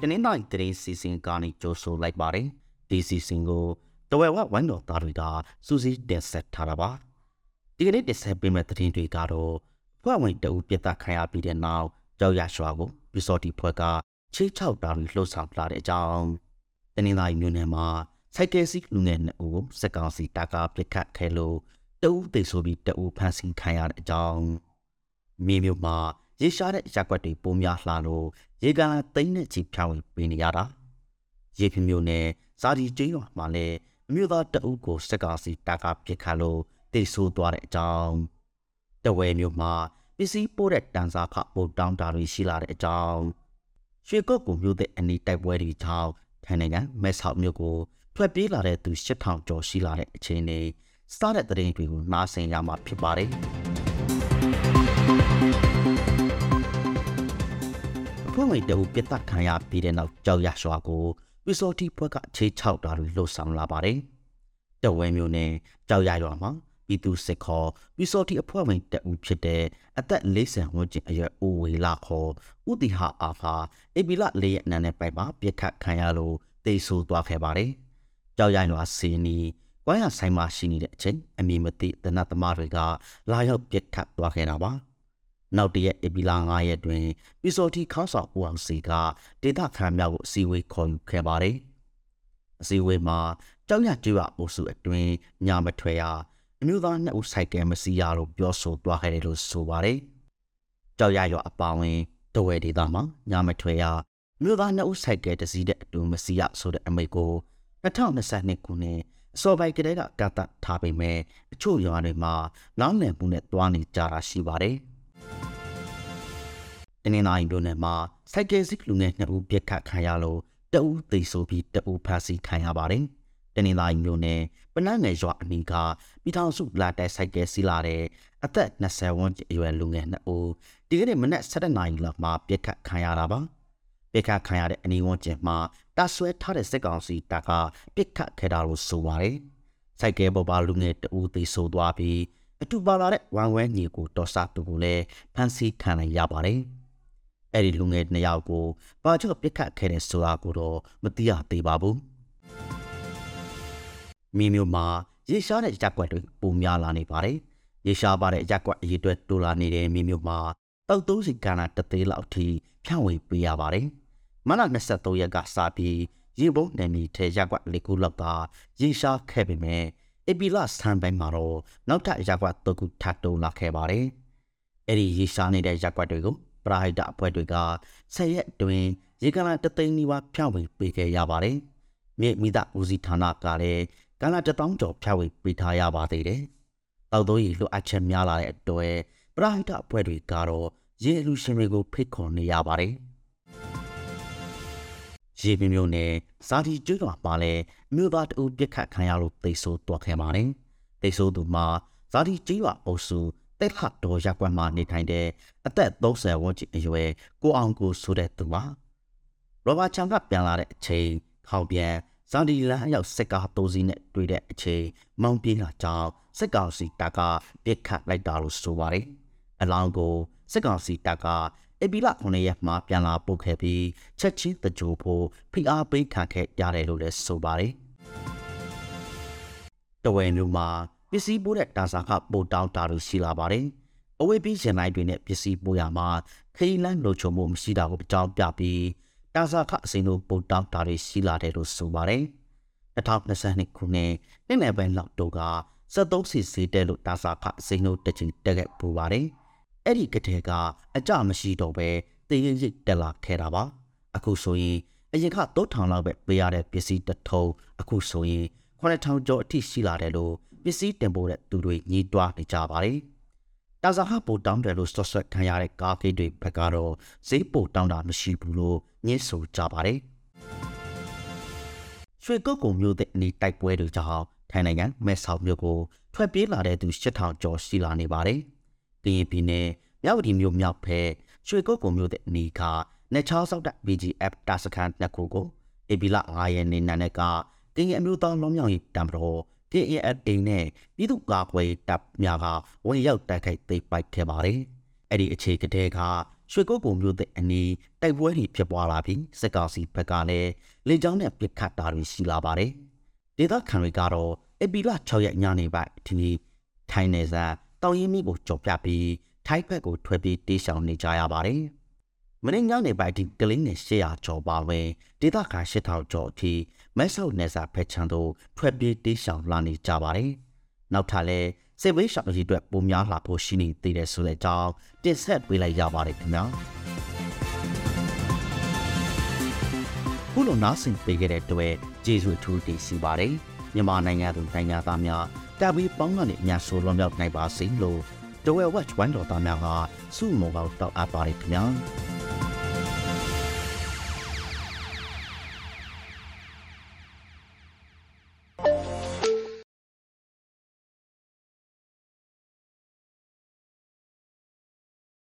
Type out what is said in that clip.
တနင်္လာရီတရင်စီစဉ်ကနေကြိုဆိုလိုက်ပါတယ်ဒီစီစဉ်ကိုတဝဲဝဝိုင်းတော်သားတွေကစူးစီးတင်ဆက်ထားတာပါဒီကနေ့တင်ဆက်ပေးမယ့်သတင်းတွေကတော့ဖွဲ့ဝင်တအူပြတ်သားခံရပြီးတဲ့နောက်ကြောက်ရရွှာကိုပီစော်တီဖွဲ့ကချေးချောက်တာတွေလှုပ်ဆောင်လာတဲ့အကြောင်းတနင်္လာရီမြို့နယ်မှာစိုက်ကယ်စီလူငယ်နှစ်ဦးစက်ကောင်စီတာကာပစ်ခတ်ခဲလို့တအူသိဆိုပြီးတအူဖမ်းဆီးခံရတဲ့အကြောင်းမြေမြို့မှာ ရေရှားတဲ့ရက်ွက်တွေပုံများလှလို့ရေကန်လာသိန်းနဲ့ချီဖြောင်းဝင်ပေးနေရတာရေပြမျိုးနဲ့ဇာဒီကျင်းရွာမှာလည်းအမျိုးသားတအုပ်ကိုစက်ကောင်စီတာကာပစ်ခတ်လို့တိတ်ဆိုးသွားတဲ့အကြောင်းတဝဲမျိုးမှာပစ္စည်းပို့တဲ့တန်စာခပို့တောင်းတာတွေရှိလာတဲ့အကြောင်းရွှေကုတ်ကူမျိုးတဲ့အနီးတိုက်ပွဲတွေကြောင့်ထိုင်နိုင်ငံမဲဆောက်မျိုးကိုထွက်ပြေးလာတဲ့သူ8000ကျော်ရှိလာတဲ့အခြေအနေစတဲ့သတင်းတွေကိုနားဆင်ရမှာဖြစ်ပါတယ် ဖွဲ့ဝင်တအုပ်ပြတ်တက်ခံရပြီးတဲ့နောက်ကြောက်ရရွှာကိုပီစော်တီဘွက်ကခြေချောက်တာတွေလှုပ်ဆောင်လာပါတယ်။တဝဲမျိုးနဲ့ကြောက်ရရွာမှာပြည်သူစစ်ခေါ်ပီစော်တီအဖွဲ့ဝင်တအုပ်ဖြစ်တဲ့အသက်40ဝန်းကျင်အရွယ်ဦးဝေလာခေါ်ဦးတီဟာအာဖာအေဘီလာလေးရဲ့အနံနဲ့ပိုက်မှာပြစ်ခတ်ခံရလို့တေဆိုးသွားခဲ့ပါတယ်။ကြောက်ရရွာစီနီကွမ်းရဆိုင်မှာရှိနေတဲ့အချိန်အမည်မသိတနတ်သမားတွေကလာရောက်ပြစ်ခတ်သွားခဲ့တာပါ။ နောက်တရက်ဧပြီလ9ရက်တွင်ပီစော်တီခေါင်းဆောင်ဦးအောင်စီကဒေသခံများကိုအစည်းအဝေးခေါ်ယူခဲ့ပါတယ်။အစည်းအဝေးမှာကြောက်ရကျွော်အုပ်စုအတွင်းညမထွေရအမျိုးသားနှစ်ဦးဆိုင်ကယ်မစီးရလို့ပြောဆိုသွားခဲ့တယ်လို့ဆိုပါတယ်။ကြောက်ရရောအပါဝင်တဝဲဒေသမှာညမထွေရမြို့သားနှစ်ဦးဆိုင်ကယ်တစ်စီးတဲ့အတူမစီရဆိုတဲ့အမိန့်ကို2022ခုနှစ်အစောပိုင်းကတည်းကကတ်ထားပေမဲ့အချို့ရွာတွေမှာလောင်းလည်မှုနဲ့တွားနေကြတာရှိပါတယ်။ တနင်္လာရီမြို့နယ်မှာစိုက်ကယ်စစ်လူငယ်နှစ်ဦးပြစ်ခတ်ခံရလို့တအူးသိဆိုပြီးတအူးဖမ်းဆီးခံရပါတယ်။တနင်္လာရီမြို့နယ်ပနန်းနယ်ရွာအနီးကပြည်ထောင်စုလာတဲ့စိုက်ကယ်စီးလာတဲ့အသက်20ဝန်းကျင်အရွယ်လူငယ်နှစ်ဦးဒီကနေ့မနက်7:00နာရီလောက်မှာပြစ်ခတ်ခံရတာပါ။ပြစ်ခတ်ခံရတဲ့အနီးဝန်းကျင်မှာတာဆွဲထားတဲ့စစ်ကောင်စီတပ်ကပြစ်ခတ်ခဲ့တာလို့ဆိုပါတယ်။စိုက်ကယ်ပေါ်ပါလူငယ်တအူးသိဆိုသွားပြီး အတူပါလာတဲ့ဝမ်ဝဲညီကိုတော်စားတူကိုလည်းဖမ်းဆီးခံနိုင်ရပါတယ်။အဲ့ဒီလူငယ်နှစ်ယောက်ကိုဘာကြောင့်ပြစ်ခတ်ခဲ့တဲ့ဆိုတာကိုတော့မသိရသေးပါဘူးမိမျိုးမှာရေရှားတဲ့ရက်ွက်တွေပုံများလာနေပါတယ်ရေရှားပါတဲ့ရက်ွက်အရေးအတွက်တိုးလာနေတဲ့မိမျိုးမှာတောက်သုံးစီကဏ္ဍတသေးလောက်ထိဖြန့်ဝေပေးရပါတယ်မနက်23ရက်ကစပြီးရေပုံးနယ်မြေထဲရက်ွက်လေးခုလောက်ကရေရှားခဲ့ပေမဲ့ အပီလာဆန်ပိုင်းမှာတော့နောက်ထပ်ရက်ွက်သုံးခုထပ်တိုးလာခဲ့ပါတယ်အဲ့ဒီရေရှားနေတဲ့ရက်ွက်တွေကိုပရာဟိတအဖွဲ့တွေကဆယ်ရက်အတွင်းရေကလာတသိန်းနီးပါးဖြန့်ဝေပေးခဲ့ရပါတယ်။မြေမိသားဦးစီးဌာနကလည်းကလာတထောင်ကျော်ဖြန့်ဝေပေးထားရပါသေးတယ်။တောက်သုံးရီလိုအပ်ချက်များလာတဲ့အတွက်ပရာဟိတအဖွဲ့တွေကတော့ရေလူရှင်တွေကိုဖိတ်ခေါ်နေရပါတယ်။ ရေပြမျိုးနဲ့စာတီကျွတော်မှာလည်းမြို့သားတအုပ်ပြစ်ခတ်ခံရလို့သိဆိုးတွားခဲ့ပါတယ်။သိဆိုးသူမှာဇာတိကျွော်အုပ်စုတက်ခတ်တော်ရက်ကွက်မှာနေထိုင်တဲ့အသက်30ဝန်းကျင်အရွယ်ကိုအောင်ကိုဆိုတဲ့သူပါရောဘာချန်ကပြန်လာတဲ့အချိန်ခေါင်ပြန်ဇာဒီလန်ရောက်စစ်ကားတိုးစီးနဲ့တွေ့တဲ့အချိန်မောင်ပြေးလာကြောင်းစစ်ကောင်စီတပ်ကပြစ်ခတ်လိုက်တာလို့ဆိုပါတယ်အလောင်းကိုစစ်ကောင်စီတပ်က အပီလာ9ရက်မှာပြန်လာပုတ်ခဲ့ပြီးချက်ချင်းတကြိုဖို့ဖိအားပေးခံခဲ့ရတယ်လို့လည်းဆိုပါတယ်တဝဲမျိုးမှာပစ္စည်းပို့တဲ့တာစာခပို့တောင်းတာလို့ရှိလာပါတယ်။အဝေးပြီးရှင်လိုက်တွေနဲ့ပစ္စည်းပို့ရမှာခရီးလမ်းလိုချုံမှုမရှိတာကိုအကြောင်းပြပြီးတာစာခအစိမ်းတို့ပို့တောင်းတာတွေရှိလာတယ်လို့ဆိုပါတယ်။2022ခုနှစ်နေ့လယ်ပိုင်းလောက်တော့က73စီစီတဲလို့တာစာခအစိမ်းတို့တစ်ချိန်တက်ခဲ့ပူပါတယ်။ အဲ့ဒီကတဲ့ကအကြမရှိတော့ပဲတည်ရင်ရိတ်တက်လာခဲ့တာပါ။အခုဆိုရင်အရင်က3000လောက်ပဲပေးရတဲ့ပစ္စည်းတစ်ထုံအခုဆိုရင်9000ကျော်အထိရှိလာတယ်လို့ပစ္စည်းတင်ပို့တဲ့သူတွေညီးတွားနေကြပါတယ်။တာဇာဟပိုတောင်းတယ်လို့ဆွတ်ဆွတ်ခံရတဲ့ကားကိတ်တွေဘက်ကတော့ဈေးပိုတောင်းတာမရှိဘူးလို့ညှင်းဆိုကြပါတယ်။ရွှေကုတ်ကုံမျိုးတဲ့အနီးတိုက်ပွဲတွေကြောင့်ထိုင်းနိုင်ငံမဲဆောက်မြို့ကိုထွက်ပြေးလာတဲ့သူ8000ကျော်ရှိလာနေပါတယ်။ ကရင်ပြည်နယ်မြဝတီမြို့မြောက်ဖက်ရွှေကုတ်ကုံမျိုးတဲ့အနီးကနေချောင်းဆောက်တဲ့ BGF တာစခန်းနှစ်ခုကိုအေပီလာ9ရက်နေ့နံနက်ကကရင်အမျိုးသားလုံးမြောက်ရေးတံပတော် KAFA နဲ့ပြည်သူ့ကာကွယ်တပ်များကဝင်ရောက်တိုက်ခိုက်သိမ်းပိုက်ခဲ့ပါတယ်။အဲ့ဒီအခြေကတဲ့ကရွှေကုတ်ကုံမျိုးတဲ့အနီးတိုက်ပွဲတွေဖြစ်ပွားလာပြီးစစ်ကောင်စီဘက်ကလည်းလေကြောင်းနဲ့ပစ်ခတ်တာတွေရှိလာပါတယ်။ဒေသခံတွေကတော့အပီလာ6ရက်ညနေပိုင်းဒီနေ့ထိုင်းနယ်စပ် တောင်ရင်မီကိုကြော်ပြပြီးထိုင်းဘက်ကိုထွက်ပြေးတေးရှောင်နေကြရပါတယ်။မင်းညနေပိုင်းဒီကလင်းနဲ့800ကျော်ပါဝင်ဒေသခံ8000ကျော်အထိမဲဆောက်နယ်စပ်ဖက်ချန်တို့ထွက်ပြေးတေးရှောင်လာနေကြပါတယ်။နောက်ထပ်လည်းစေဝေးရှောင်ကြီးအတွက်ပုံများလာဖို့ရှိနေသေးတယ်ဆိုတဲ့အကြောင်းတင်ဆက်ပေးလိုက်ရပါတယ်ခင်ဗျာခုလိုနားဆင်ပေးခဲ့တဲ့အတွက်ကျေးဇူးထူးတင်ရှိပါတယ်မြန်မာနိုင်ငံသူနိုင်ငံသားများ တပ်ပြီးပေါင်းကနေအများဆိုလွန်မြောက်နိုင်ပါစေလို့တဝဲ watch ဝိုင်းတော်သားများကစုမုံကောက်တောက်အပ်ပါတယ်ခင်ဗျာ